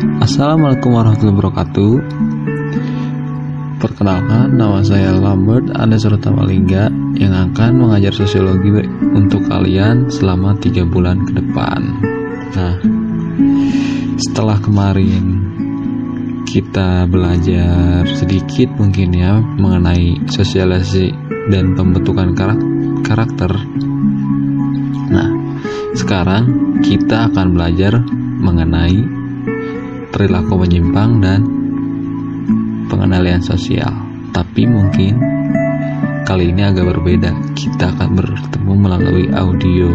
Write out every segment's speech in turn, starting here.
Assalamualaikum warahmatullahi wabarakatuh Perkenalkan, nama saya Lambert Anda Tamalingga yang akan mengajar sosiologi untuk kalian selama tiga bulan ke depan. Nah, setelah kemarin kita belajar sedikit mungkin ya mengenai sosialisasi dan pembentukan karakter. Nah, sekarang kita akan belajar mengenai perilaku menyimpang dan pengendalian sosial. Tapi mungkin kali ini agak berbeda. Kita akan bertemu melalui audio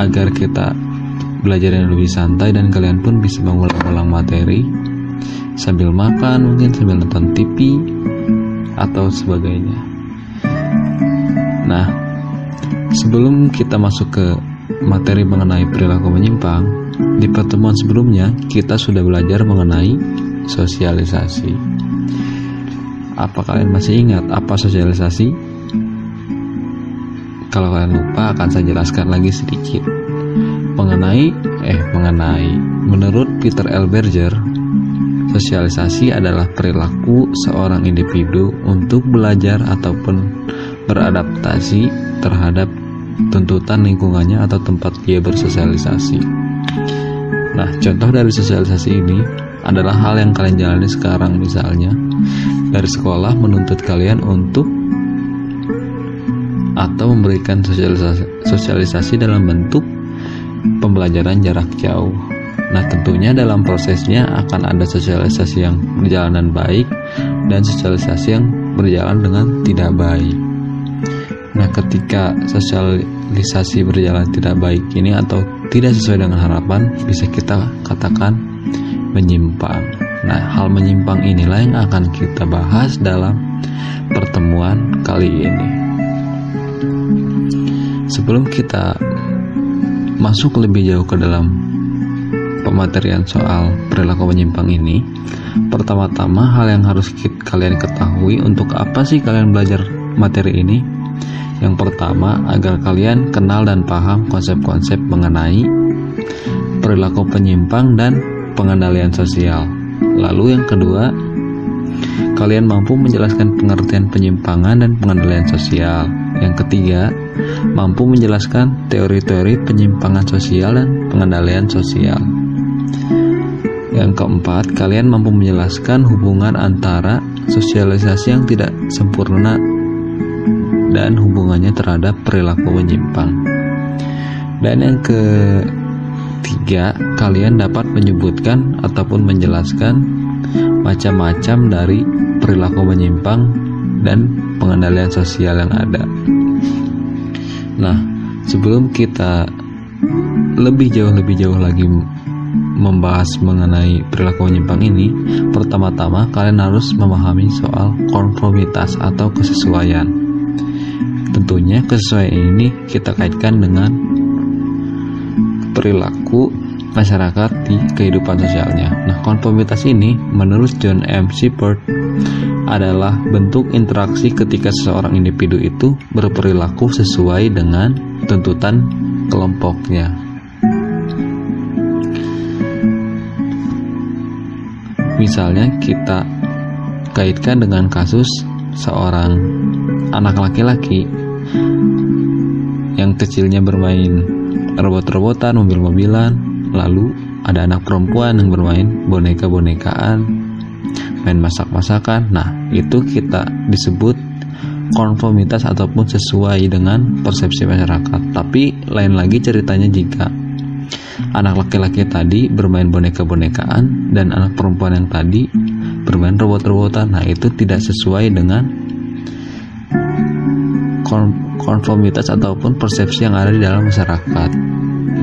agar kita belajar yang lebih santai dan kalian pun bisa mengulang-ulang materi sambil makan, mungkin sambil nonton TV atau sebagainya. Nah, sebelum kita masuk ke materi mengenai perilaku menyimpang, di pertemuan sebelumnya kita sudah belajar mengenai sosialisasi. Apa kalian masih ingat apa sosialisasi? Kalau kalian lupa akan saya jelaskan lagi sedikit mengenai eh mengenai menurut Peter L. Berger sosialisasi adalah perilaku seorang individu untuk belajar ataupun beradaptasi terhadap tuntutan lingkungannya atau tempat dia bersosialisasi. Nah, contoh dari sosialisasi ini adalah hal yang kalian jalani sekarang misalnya dari sekolah menuntut kalian untuk atau memberikan sosialisasi, sosialisasi dalam bentuk pembelajaran jarak jauh. Nah, tentunya dalam prosesnya akan ada sosialisasi yang berjalan dengan baik dan sosialisasi yang berjalan dengan tidak baik. Nah, ketika sosialisasi berjalan tidak baik ini atau tidak sesuai dengan harapan, bisa kita katakan menyimpang. Nah, hal menyimpang inilah yang akan kita bahas dalam pertemuan kali ini. Sebelum kita masuk lebih jauh ke dalam pematerian soal perilaku menyimpang ini, pertama-tama hal yang harus kalian ketahui untuk apa sih kalian belajar materi ini? Yang pertama, agar kalian kenal dan paham konsep-konsep mengenai perilaku penyimpang dan pengendalian sosial. Lalu yang kedua, kalian mampu menjelaskan pengertian penyimpangan dan pengendalian sosial. Yang ketiga, mampu menjelaskan teori-teori penyimpangan sosial dan pengendalian sosial. Yang keempat, kalian mampu menjelaskan hubungan antara sosialisasi yang tidak sempurna dan hubungannya terhadap perilaku menyimpang. Dan yang ketiga, kalian dapat menyebutkan ataupun menjelaskan macam-macam dari perilaku menyimpang dan pengendalian sosial yang ada. Nah, sebelum kita lebih jauh lebih jauh lagi membahas mengenai perilaku menyimpang ini, pertama-tama kalian harus memahami soal konformitas atau kesesuaian. Tentunya kesesuaian ini kita kaitkan dengan perilaku masyarakat di kehidupan sosialnya. Nah, konformitas ini menurut John M. Shepard adalah bentuk interaksi ketika seseorang individu itu berperilaku sesuai dengan tuntutan kelompoknya. Misalnya kita kaitkan dengan kasus seorang anak laki-laki yang kecilnya bermain robot-robotan, mobil-mobilan, lalu ada anak perempuan yang bermain boneka-bonekaan main masak-masakan. Nah, itu kita disebut konformitas ataupun sesuai dengan persepsi masyarakat. Tapi lain lagi ceritanya jika anak laki-laki tadi bermain boneka-bonekaan dan anak perempuan yang tadi bermain robot-robotan. Nah, itu tidak sesuai dengan konformitas ataupun persepsi yang ada di dalam masyarakat.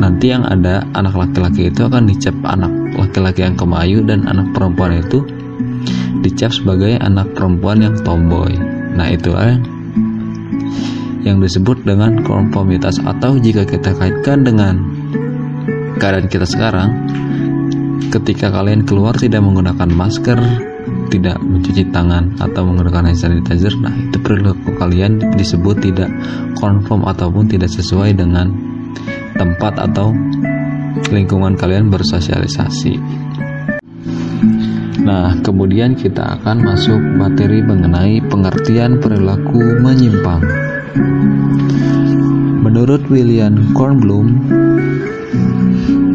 Nanti yang ada anak laki-laki itu akan dicap anak laki-laki yang kemayu dan anak perempuan itu dicap sebagai anak perempuan yang tomboy. Nah, itu eh, yang disebut dengan konformitas atau jika kita kaitkan dengan keadaan kita sekarang ketika kalian keluar tidak menggunakan masker tidak mencuci tangan atau menggunakan hand sanitizer nah itu perilaku kalian disebut tidak konform ataupun tidak sesuai dengan tempat atau lingkungan kalian bersosialisasi. Nah, kemudian kita akan masuk materi mengenai pengertian perilaku menyimpang. Menurut William Kornblum,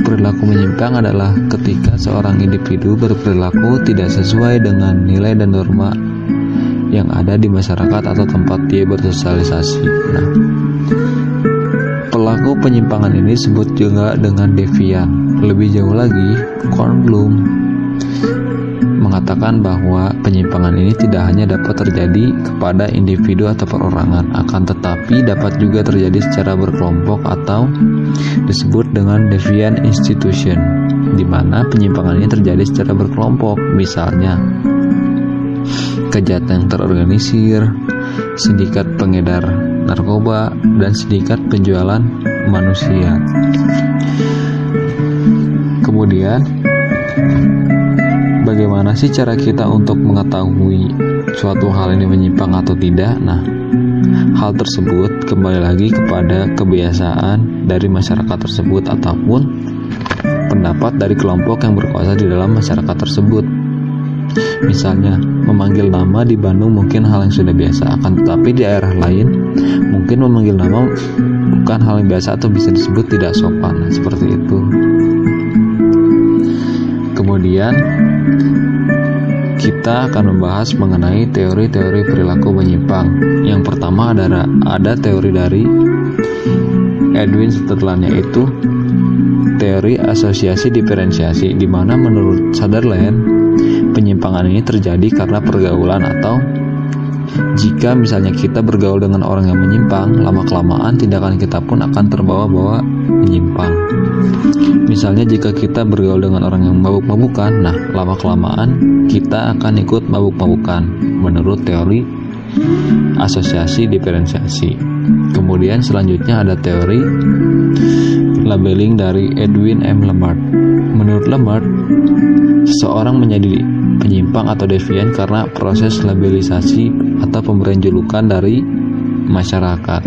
perilaku menyimpang adalah ketika seorang individu berperilaku tidak sesuai dengan nilai dan norma yang ada di masyarakat atau tempat dia bersosialisasi. Nah, pelaku penyimpangan ini disebut juga dengan devian. Lebih jauh lagi, Kornblum mengatakan bahwa penyimpangan ini tidak hanya dapat terjadi kepada individu atau perorangan, akan tetapi dapat juga terjadi secara berkelompok atau disebut dengan deviant institution, di mana penyimpangan ini terjadi secara berkelompok, misalnya kejahatan yang terorganisir, sindikat pengedar narkoba, dan sindikat penjualan manusia. Kemudian, bagaimana sih cara kita untuk mengetahui suatu hal ini menyimpang atau tidak? Nah, hal tersebut kembali lagi kepada kebiasaan dari masyarakat tersebut ataupun pendapat dari kelompok yang berkuasa di dalam masyarakat tersebut. Misalnya, memanggil nama di Bandung mungkin hal yang sudah biasa, akan tetapi di daerah lain mungkin memanggil nama bukan hal yang biasa atau bisa disebut tidak sopan, seperti itu. Kemudian kita akan membahas mengenai teori-teori perilaku menyimpang. Yang pertama adalah ada teori dari Edwin Sutherland yaitu teori asosiasi diferensiasi di mana menurut Sutherland penyimpangan ini terjadi karena pergaulan atau jika misalnya kita bergaul dengan orang yang menyimpang, lama-kelamaan tindakan kita pun akan terbawa-bawa menyimpang. Misalnya jika kita bergaul dengan orang yang mabuk-mabukan, nah lama-kelamaan kita akan ikut mabuk-mabukan menurut teori asosiasi diferensiasi. Kemudian selanjutnya ada teori labeling dari Edwin M. Lemart. Menurut Lemart, seseorang menjadi penyimpang atau devian karena proses labelisasi atau pemberian julukan dari masyarakat.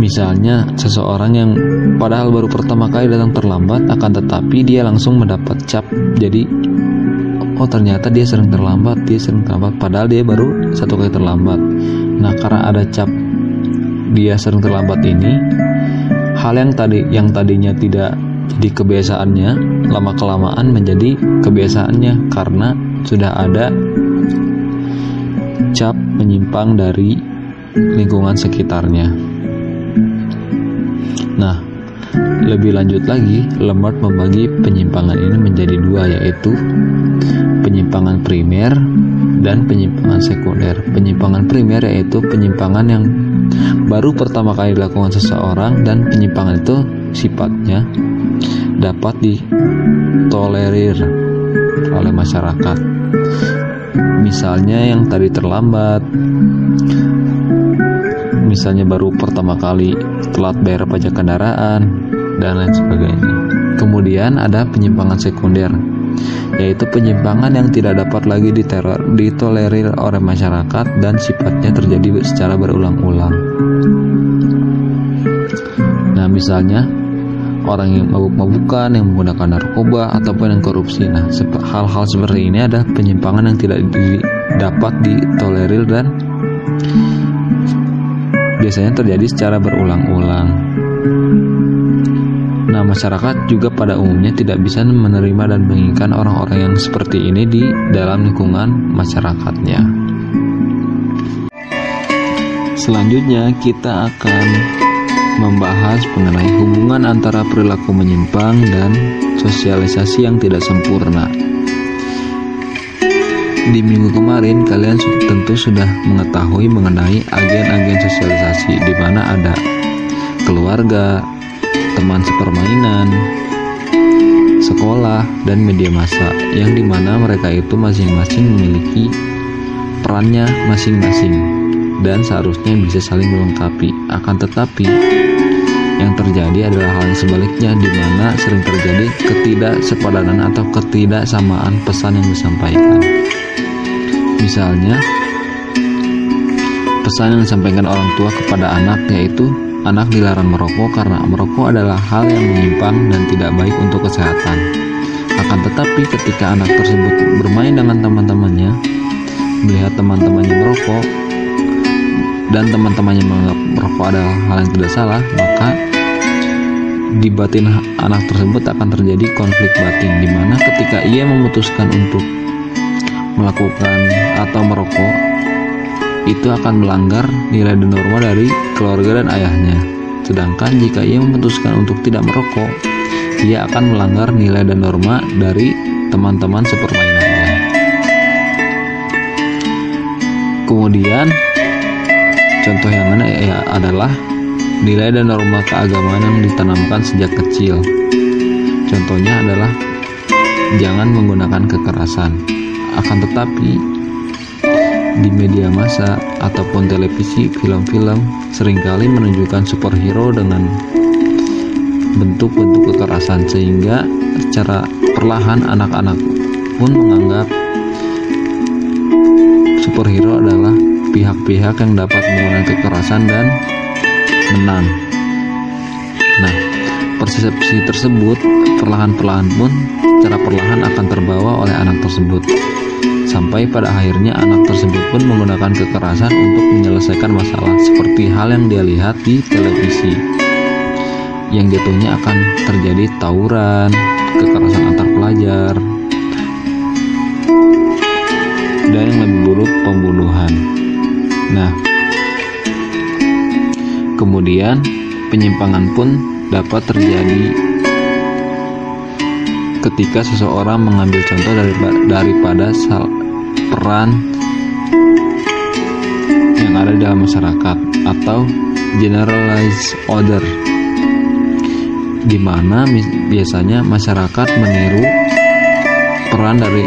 Misalnya, seseorang yang padahal baru pertama kali datang terlambat, akan tetapi dia langsung mendapat cap. Jadi, oh ternyata dia sering terlambat, dia sering terlambat, padahal dia baru satu kali terlambat. Nah, karena ada cap dia sering terlambat ini, hal yang tadi yang tadinya tidak jadi kebiasaannya, lama kelamaan menjadi kebiasaannya karena sudah ada cap menyimpang dari lingkungan sekitarnya. Nah, lebih lanjut lagi, Lemart membagi penyimpangan ini menjadi dua yaitu penyimpangan primer dan penyimpangan sekunder. Penyimpangan primer yaitu penyimpangan yang baru pertama kali dilakukan seseorang dan penyimpangan itu sifatnya dapat ditolerir oleh masyarakat. Misalnya yang tadi terlambat, misalnya baru pertama kali telat bayar pajak kendaraan, dan lain sebagainya. Kemudian ada penyimpangan sekunder, yaitu penyimpangan yang tidak dapat lagi diteror, ditolerir oleh masyarakat dan sifatnya terjadi secara berulang-ulang. Nah, misalnya orang yang mabuk-mabukan, yang menggunakan narkoba ataupun yang korupsi. Nah, hal-hal seperti ini ada penyimpangan yang tidak dapat ditolerir dan biasanya terjadi secara berulang-ulang. Nah, masyarakat juga pada umumnya tidak bisa menerima dan menginginkan orang-orang yang seperti ini di dalam lingkungan masyarakatnya. Selanjutnya, kita akan membahas mengenai hubungan antara perilaku menyimpang dan sosialisasi yang tidak sempurna. Di minggu kemarin kalian tentu sudah mengetahui mengenai agen-agen sosialisasi di mana ada keluarga, teman sepermainan, sekolah, dan media massa yang di mana mereka itu masing-masing memiliki perannya masing-masing dan seharusnya bisa saling melengkapi. Akan tetapi yang terjadi adalah hal yang sebaliknya di mana sering terjadi ketidaksepadanan atau ketidaksamaan pesan yang disampaikan. Misalnya, pesan yang disampaikan orang tua kepada anak yaitu anak dilarang merokok karena merokok adalah hal yang menyimpang dan tidak baik untuk kesehatan. Akan tetapi ketika anak tersebut bermain dengan teman-temannya, melihat teman-temannya merokok, dan teman-temannya menganggap merokok adalah hal yang tidak salah, maka di batin anak tersebut akan terjadi konflik batin di mana ketika ia memutuskan untuk melakukan atau merokok itu akan melanggar nilai dan norma dari keluarga dan ayahnya. Sedangkan jika ia memutuskan untuk tidak merokok, ia akan melanggar nilai dan norma dari teman-teman sepermainannya. Kemudian contoh yang mana ya adalah nilai dan norma keagamaan yang ditanamkan sejak kecil. Contohnya adalah jangan menggunakan kekerasan. Akan tetapi di media massa ataupun televisi, film-film sering kali menunjukkan superhero dengan bentuk-bentuk kekerasan sehingga secara perlahan anak-anak pun menganggap superhero adalah pihak-pihak yang dapat menggunakan kekerasan dan menang. Nah, persepsi tersebut perlahan-perlahan pun secara perlahan akan terbawa oleh anak tersebut sampai pada akhirnya anak tersebut pun menggunakan kekerasan untuk menyelesaikan masalah seperti hal yang dia lihat di televisi yang jatuhnya akan terjadi tawuran, kekerasan antar pelajar, dan yang lebih buruk pembunuhan. Nah, kemudian penyimpangan pun dapat terjadi ketika seseorang mengambil contoh daripada peran yang ada dalam masyarakat atau generalized order di mana biasanya masyarakat meniru peran dari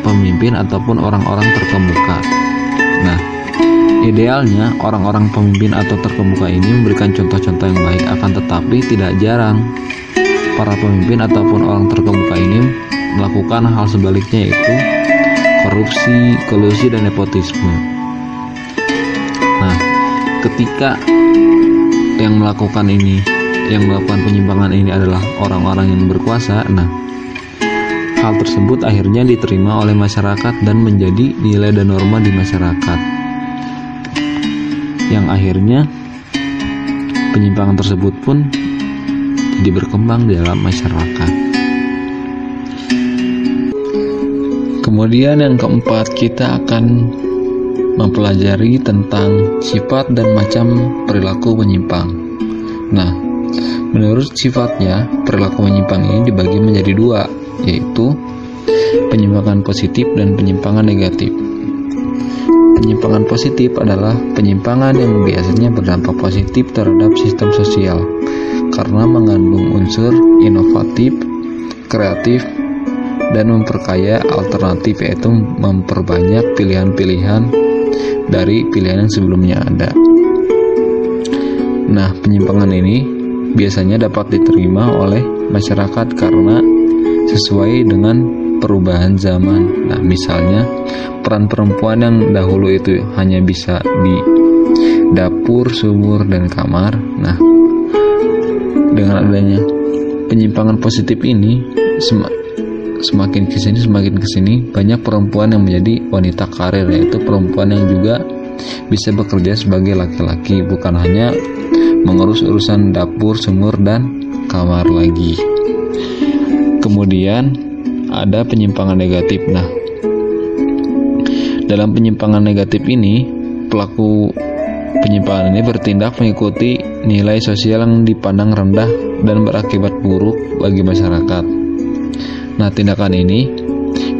pemimpin ataupun orang-orang terkemuka. Nah, idealnya orang-orang pemimpin atau terkemuka ini memberikan contoh-contoh yang baik akan tetapi tidak jarang para pemimpin ataupun orang terkemuka ini melakukan hal sebaliknya yaitu korupsi, kolusi, dan nepotisme. Nah, ketika yang melakukan ini, yang melakukan penyimpangan ini adalah orang-orang yang berkuasa, nah, hal tersebut akhirnya diterima oleh masyarakat dan menjadi nilai dan norma di masyarakat. Yang akhirnya penyimpangan tersebut pun jadi berkembang di dalam masyarakat. Kemudian yang keempat kita akan mempelajari tentang sifat dan macam perilaku menyimpang. Nah, menurut sifatnya perilaku menyimpang ini dibagi menjadi dua, yaitu penyimpangan positif dan penyimpangan negatif. Penyimpangan positif adalah penyimpangan yang biasanya berdampak positif terhadap sistem sosial karena mengandung unsur inovatif, kreatif, dan memperkaya alternatif yaitu memperbanyak pilihan-pilihan dari pilihan yang sebelumnya ada. Nah, penyimpangan ini biasanya dapat diterima oleh masyarakat karena sesuai dengan perubahan zaman. Nah, misalnya peran perempuan yang dahulu itu hanya bisa di dapur, sumur, dan kamar. Nah, dengan adanya penyimpangan positif ini semakin ke sini semakin ke sini banyak perempuan yang menjadi wanita karir yaitu perempuan yang juga bisa bekerja sebagai laki-laki bukan hanya mengurus urusan dapur, sumur dan kamar lagi. Kemudian ada penyimpangan negatif. Nah, dalam penyimpangan negatif ini pelaku penyimpangan ini bertindak mengikuti nilai sosial yang dipandang rendah dan berakibat buruk bagi masyarakat. Nah, tindakan ini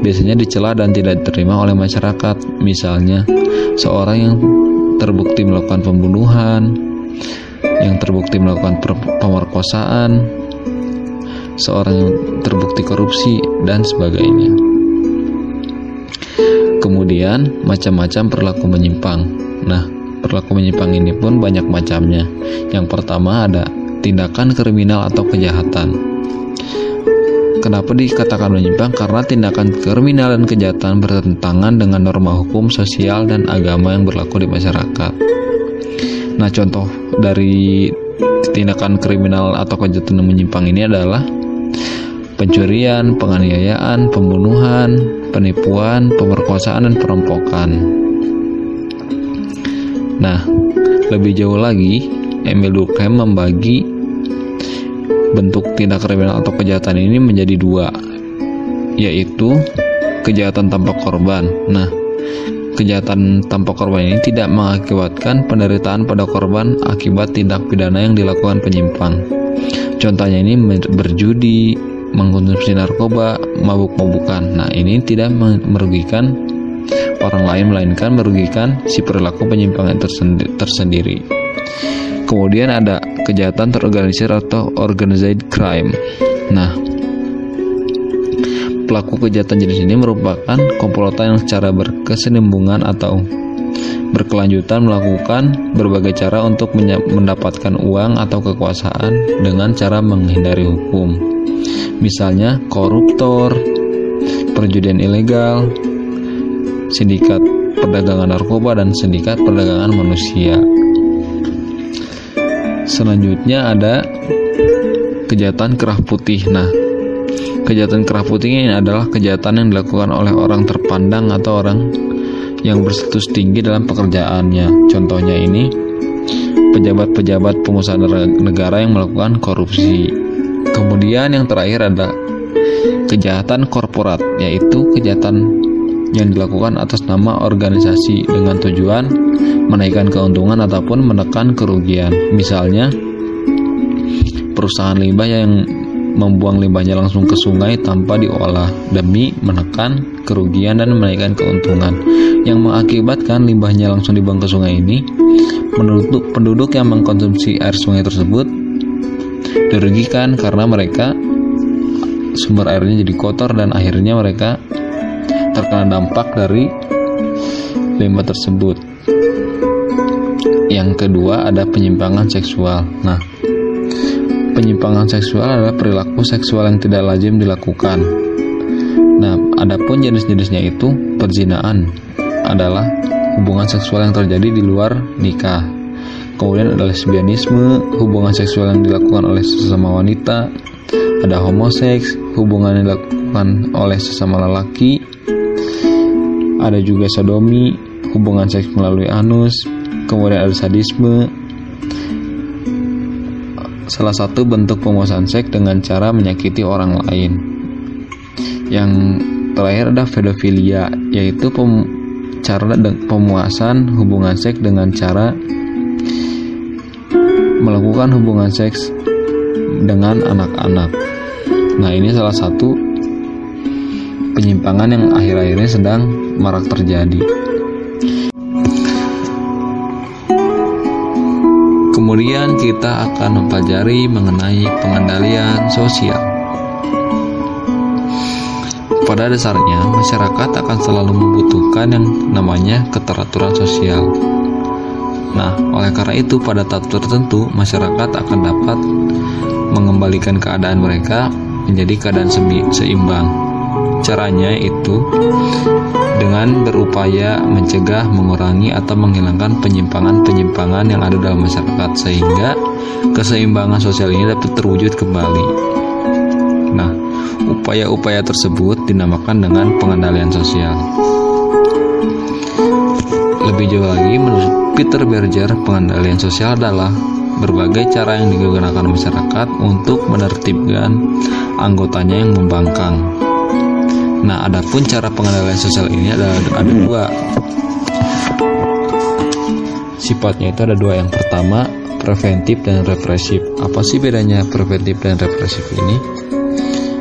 biasanya dicela dan tidak diterima oleh masyarakat. Misalnya, seorang yang terbukti melakukan pembunuhan, yang terbukti melakukan pemerkosaan, seorang yang terbukti korupsi, dan sebagainya. Kemudian, macam-macam perilaku menyimpang. Nah, perilaku menyimpang ini pun banyak macamnya. Yang pertama ada tindakan kriminal atau kejahatan. Kenapa dikatakan menyimpang? Karena tindakan kriminal dan kejahatan bertentangan dengan norma hukum, sosial, dan agama yang berlaku di masyarakat. Nah, contoh dari tindakan kriminal atau kejahatan menyimpang ini adalah pencurian, penganiayaan, pembunuhan, penipuan, pemerkosaan, dan perampokan. Nah, lebih jauh lagi, Emil Durkheim membagi bentuk tindak kriminal atau kejahatan ini menjadi dua, yaitu kejahatan tanpa korban. Nah, kejahatan tanpa korban ini tidak mengakibatkan penderitaan pada korban akibat tindak pidana yang dilakukan penyimpang. Contohnya ini berjudi, mengkonsumsi narkoba, mabuk-mabukan. Nah, ini tidak merugikan orang lain melainkan merugikan si perilaku penyimpangan tersendiri. Kemudian ada kejahatan terorganisir atau organized crime. Nah, pelaku kejahatan jenis ini merupakan komplotan yang secara berkesinambungan atau berkelanjutan melakukan berbagai cara untuk mendapatkan uang atau kekuasaan dengan cara menghindari hukum. Misalnya koruptor, perjudian ilegal, sindikat perdagangan narkoba dan sindikat perdagangan manusia. Selanjutnya ada kejahatan kerah putih. Nah, Kejahatan kerah putih ini adalah kejahatan yang dilakukan oleh orang terpandang atau orang yang berstatus tinggi dalam pekerjaannya. Contohnya ini pejabat-pejabat pengusaha negara yang melakukan korupsi. Kemudian yang terakhir ada kejahatan korporat, yaitu kejahatan yang dilakukan atas nama organisasi dengan tujuan menaikkan keuntungan ataupun menekan kerugian. Misalnya, perusahaan limbah yang membuang limbahnya langsung ke sungai tanpa diolah demi menekan kerugian dan menaikkan keuntungan yang mengakibatkan limbahnya langsung dibuang ke sungai ini penduduk penduduk yang mengkonsumsi air sungai tersebut dirugikan karena mereka sumber airnya jadi kotor dan akhirnya mereka terkena dampak dari limbah tersebut. Yang kedua ada penyimpangan seksual. Nah, penyimpangan seksual adalah perilaku seksual yang tidak lazim dilakukan. Nah, adapun jenis-jenisnya itu perzinaan adalah hubungan seksual yang terjadi di luar nikah. Kemudian ada lesbianisme, hubungan seksual yang dilakukan oleh sesama wanita. Ada homoseks, hubungan yang dilakukan oleh sesama lelaki. Ada juga sodomi, hubungan seks melalui anus. Kemudian ada sadisme, salah satu bentuk pemuasan seks dengan cara menyakiti orang lain. Yang terakhir ada pedofilia, yaitu pem cara pemuasan hubungan seks dengan cara melakukan hubungan seks dengan anak-anak. Nah, ini salah satu penyimpangan yang akhir-akhirnya sedang marak terjadi. Kemudian kita akan mempelajari mengenai pengendalian sosial. Pada dasarnya, masyarakat akan selalu membutuhkan yang namanya keteraturan sosial. Nah, oleh karena itu pada tahap tertentu masyarakat akan dapat mengembalikan keadaan mereka menjadi keadaan seimbang Caranya itu dengan berupaya mencegah, mengurangi atau menghilangkan penyimpangan-penyimpangan yang ada dalam masyarakat sehingga keseimbangan sosial ini dapat terwujud kembali. Nah, upaya-upaya tersebut dinamakan dengan pengendalian sosial. Lebih jauh lagi, menurut Peter Berger, pengendalian sosial adalah berbagai cara yang digunakan masyarakat untuk menertibkan anggotanya yang membangkang Nah, adapun cara pengendalian sosial ini ada ada dua. Sifatnya itu ada dua. Yang pertama, preventif dan represif. Apa sih bedanya preventif dan represif ini?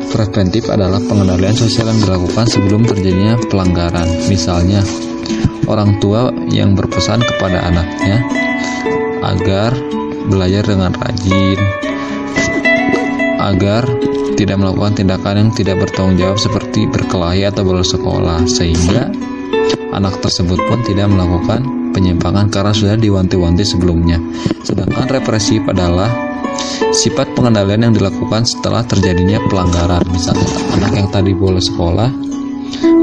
Preventif adalah pengendalian sosial yang dilakukan sebelum terjadinya pelanggaran. Misalnya, orang tua yang berpesan kepada anaknya agar belajar dengan rajin, agar tidak melakukan tindakan yang tidak bertanggung jawab seperti berkelahi atau bolos sekolah sehingga anak tersebut pun tidak melakukan penyimpangan karena sudah diwanti-wanti sebelumnya. Sedangkan represif adalah sifat pengendalian yang dilakukan setelah terjadinya pelanggaran. Misalnya anak yang tadi bolos sekolah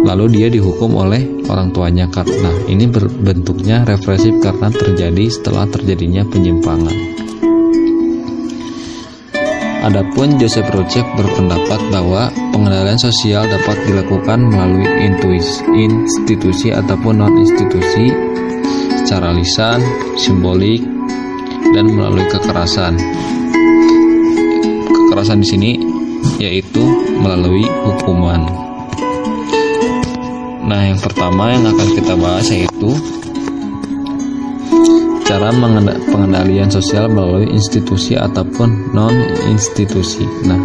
lalu dia dihukum oleh orang tuanya karena ini bentuknya represif karena terjadi setelah terjadinya penyimpangan. Adapun Joseph Rochek berpendapat bahwa pengendalian sosial dapat dilakukan melalui intuisi, institusi ataupun non-institusi secara lisan, simbolik, dan melalui kekerasan. Kekerasan di sini yaitu melalui hukuman. Nah, yang pertama yang akan kita bahas yaitu cara pengendalian sosial melalui institusi ataupun non institusi. Nah,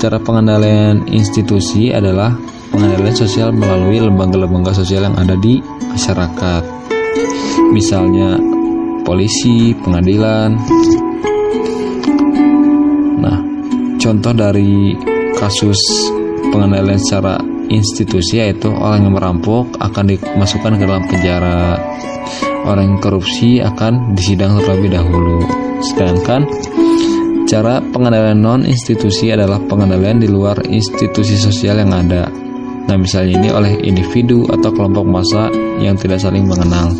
cara pengendalian institusi adalah pengendalian sosial melalui lembaga-lembaga sosial yang ada di masyarakat. Misalnya polisi, pengadilan. Nah, contoh dari kasus pengendalian secara institusi yaitu orang yang merampok akan dimasukkan ke dalam penjara. Orang yang korupsi akan disidang terlebih dahulu. Sedangkan cara pengendalian non institusi adalah pengendalian di luar institusi sosial yang ada. Nah misalnya ini oleh individu atau kelompok massa yang tidak saling mengenal.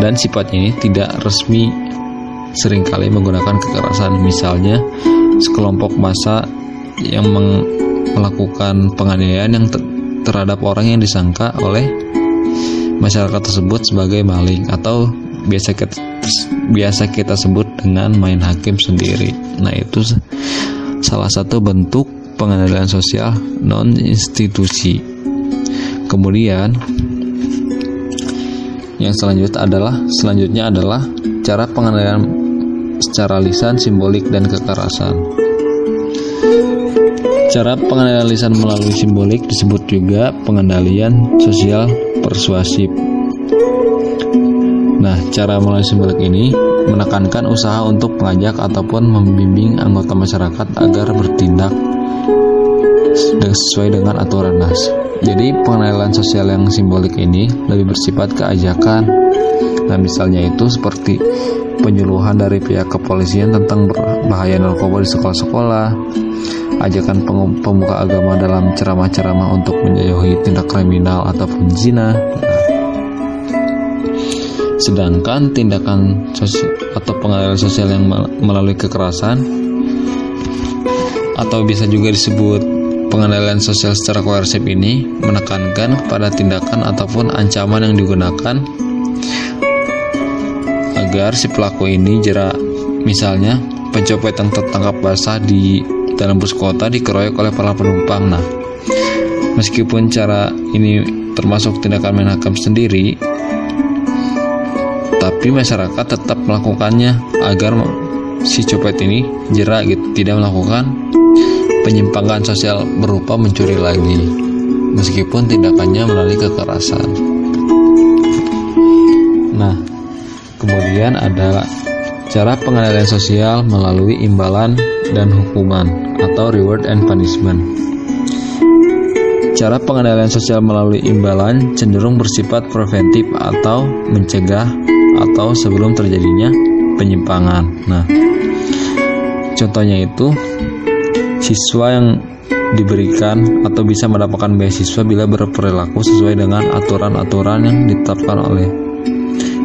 Dan sifatnya ini tidak resmi sering kali menggunakan kekerasan. Misalnya sekelompok massa yang melakukan penganiayaan yang terhadap orang yang disangka oleh masyarakat tersebut sebagai maling atau biasa kita biasa kita sebut dengan main hakim sendiri. Nah, itu salah satu bentuk pengendalian sosial non institusi. Kemudian yang selanjutnya adalah selanjutnya adalah cara pengendalian secara lisan, simbolik dan kekerasan. Cara pengendalian lisan melalui simbolik disebut juga pengendalian sosial persuasif. Nah, cara melalui simbolik ini menekankan usaha untuk mengajak ataupun membimbing anggota masyarakat agar bertindak sesuai dengan aturan nas. Jadi pengendalian sosial yang simbolik ini lebih bersifat keajakan. Nah, misalnya itu seperti penyuluhan dari pihak kepolisian tentang bahaya narkoba di sekolah-sekolah, ajakan pemuka agama dalam ceramah-ceramah untuk menjauhi tindak kriminal ataupun zina. Sedangkan tindakan sosial atau pengalihan sosial yang melalui kekerasan atau bisa juga disebut pengendalian sosial secara koersif ini menekankan pada tindakan ataupun ancaman yang digunakan agar si pelaku ini jerak. Misalnya, pencopet yang tertangkap basah di dalam bus kota dikeroyok oleh para penumpang. Nah, meskipun cara ini termasuk tindakan menakam sendiri, tapi masyarakat tetap melakukannya agar si copet ini jerak gitu, tidak melakukan penyimpangan sosial berupa mencuri lagi, meskipun tindakannya melalui kekerasan. Nah, kemudian ada cara pengendalian sosial melalui imbalan dan hukuman atau reward and punishment. Cara pengendalian sosial melalui imbalan cenderung bersifat preventif atau mencegah atau sebelum terjadinya penyimpangan. Nah, contohnya itu siswa yang diberikan atau bisa mendapatkan beasiswa bila berperilaku sesuai dengan aturan-aturan yang ditetapkan oleh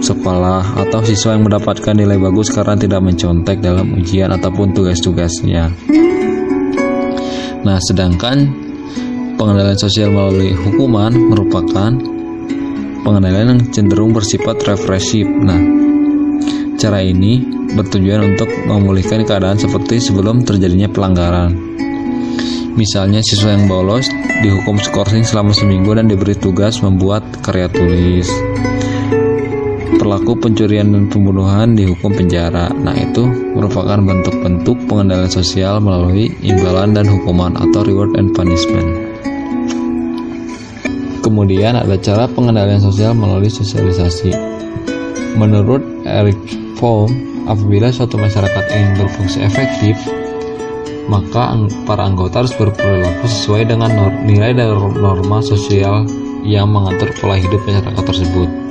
sekolah atau siswa yang mendapatkan nilai bagus karena tidak mencontek dalam ujian ataupun tugas-tugasnya. Nah, sedangkan pengendalian sosial melalui hukuman merupakan pengendalian yang cenderung bersifat represif. Nah, cara ini bertujuan untuk memulihkan keadaan seperti sebelum terjadinya pelanggaran. Misalnya siswa yang bolos dihukum skorsing selama seminggu dan diberi tugas membuat karya tulis pelaku pencurian dan pembunuhan dihukum penjara. Nah, itu merupakan bentuk-bentuk pengendalian sosial melalui imbalan dan hukuman atau reward and punishment. Kemudian ada cara pengendalian sosial melalui sosialisasi. Menurut Eric Fromm, apabila suatu masyarakat ingin berfungsi efektif, maka para anggota harus berperilaku sesuai dengan nilai dan norma sosial yang mengatur pola hidup masyarakat tersebut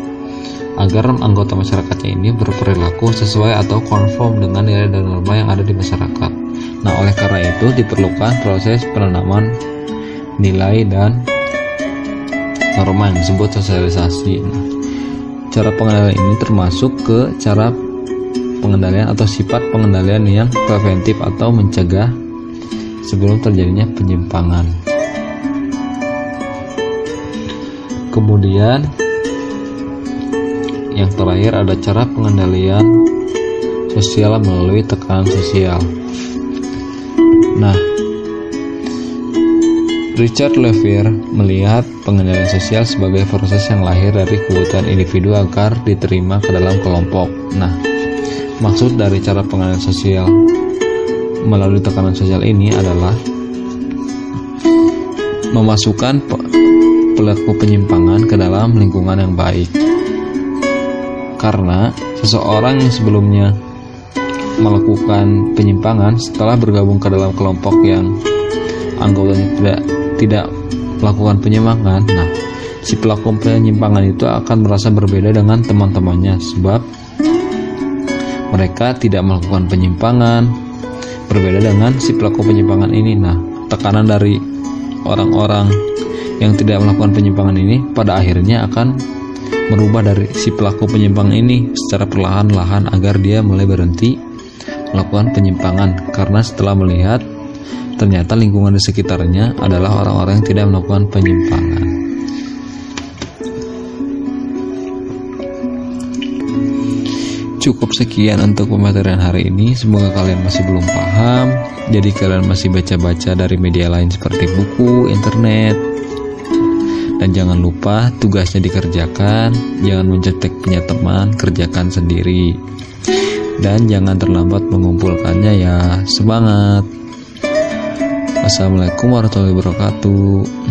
agar anggota masyarakatnya ini berperilaku sesuai atau konform dengan nilai dan norma yang ada di masyarakat. Nah, oleh karena itu diperlukan proses penanaman nilai dan norma yang disebut sosialisasi. Nah, cara pengendalian ini termasuk ke cara pengendalian atau sifat pengendalian yang preventif atau mencegah sebelum terjadinya penyimpangan. Kemudian yang terakhir ada cara pengendalian sosial melalui tekanan sosial. Nah, Richard Levere melihat pengendalian sosial sebagai proses yang lahir dari kebutuhan individu agar diterima ke dalam kelompok. Nah, maksud dari cara pengendalian sosial melalui tekanan sosial ini adalah memasukkan pelaku penyimpangan ke dalam lingkungan yang baik. Karena seseorang yang sebelumnya melakukan penyimpangan setelah bergabung ke dalam kelompok yang anggotanya tidak tidak melakukan penyimpangan, nah si pelaku penyimpangan itu akan merasa berbeda dengan teman-temannya sebab mereka tidak melakukan penyimpangan berbeda dengan si pelaku penyimpangan ini. Nah, tekanan dari orang-orang yang tidak melakukan penyimpangan ini pada akhirnya akan merubah dari si pelaku penyimpangan ini secara perlahan-lahan agar dia mulai berhenti melakukan penyimpangan karena setelah melihat ternyata lingkungan di sekitarnya adalah orang-orang yang tidak melakukan penyimpangan. Cukup sekian untuk pematerian hari ini. Semoga kalian masih belum paham. Jadi kalian masih baca-baca dari media lain seperti buku, internet. Dan jangan lupa tugasnya dikerjakan. Jangan mencetek punya teman, kerjakan sendiri. Dan jangan terlambat mengumpulkannya ya. Semangat! Assalamualaikum warahmatullahi wabarakatuh.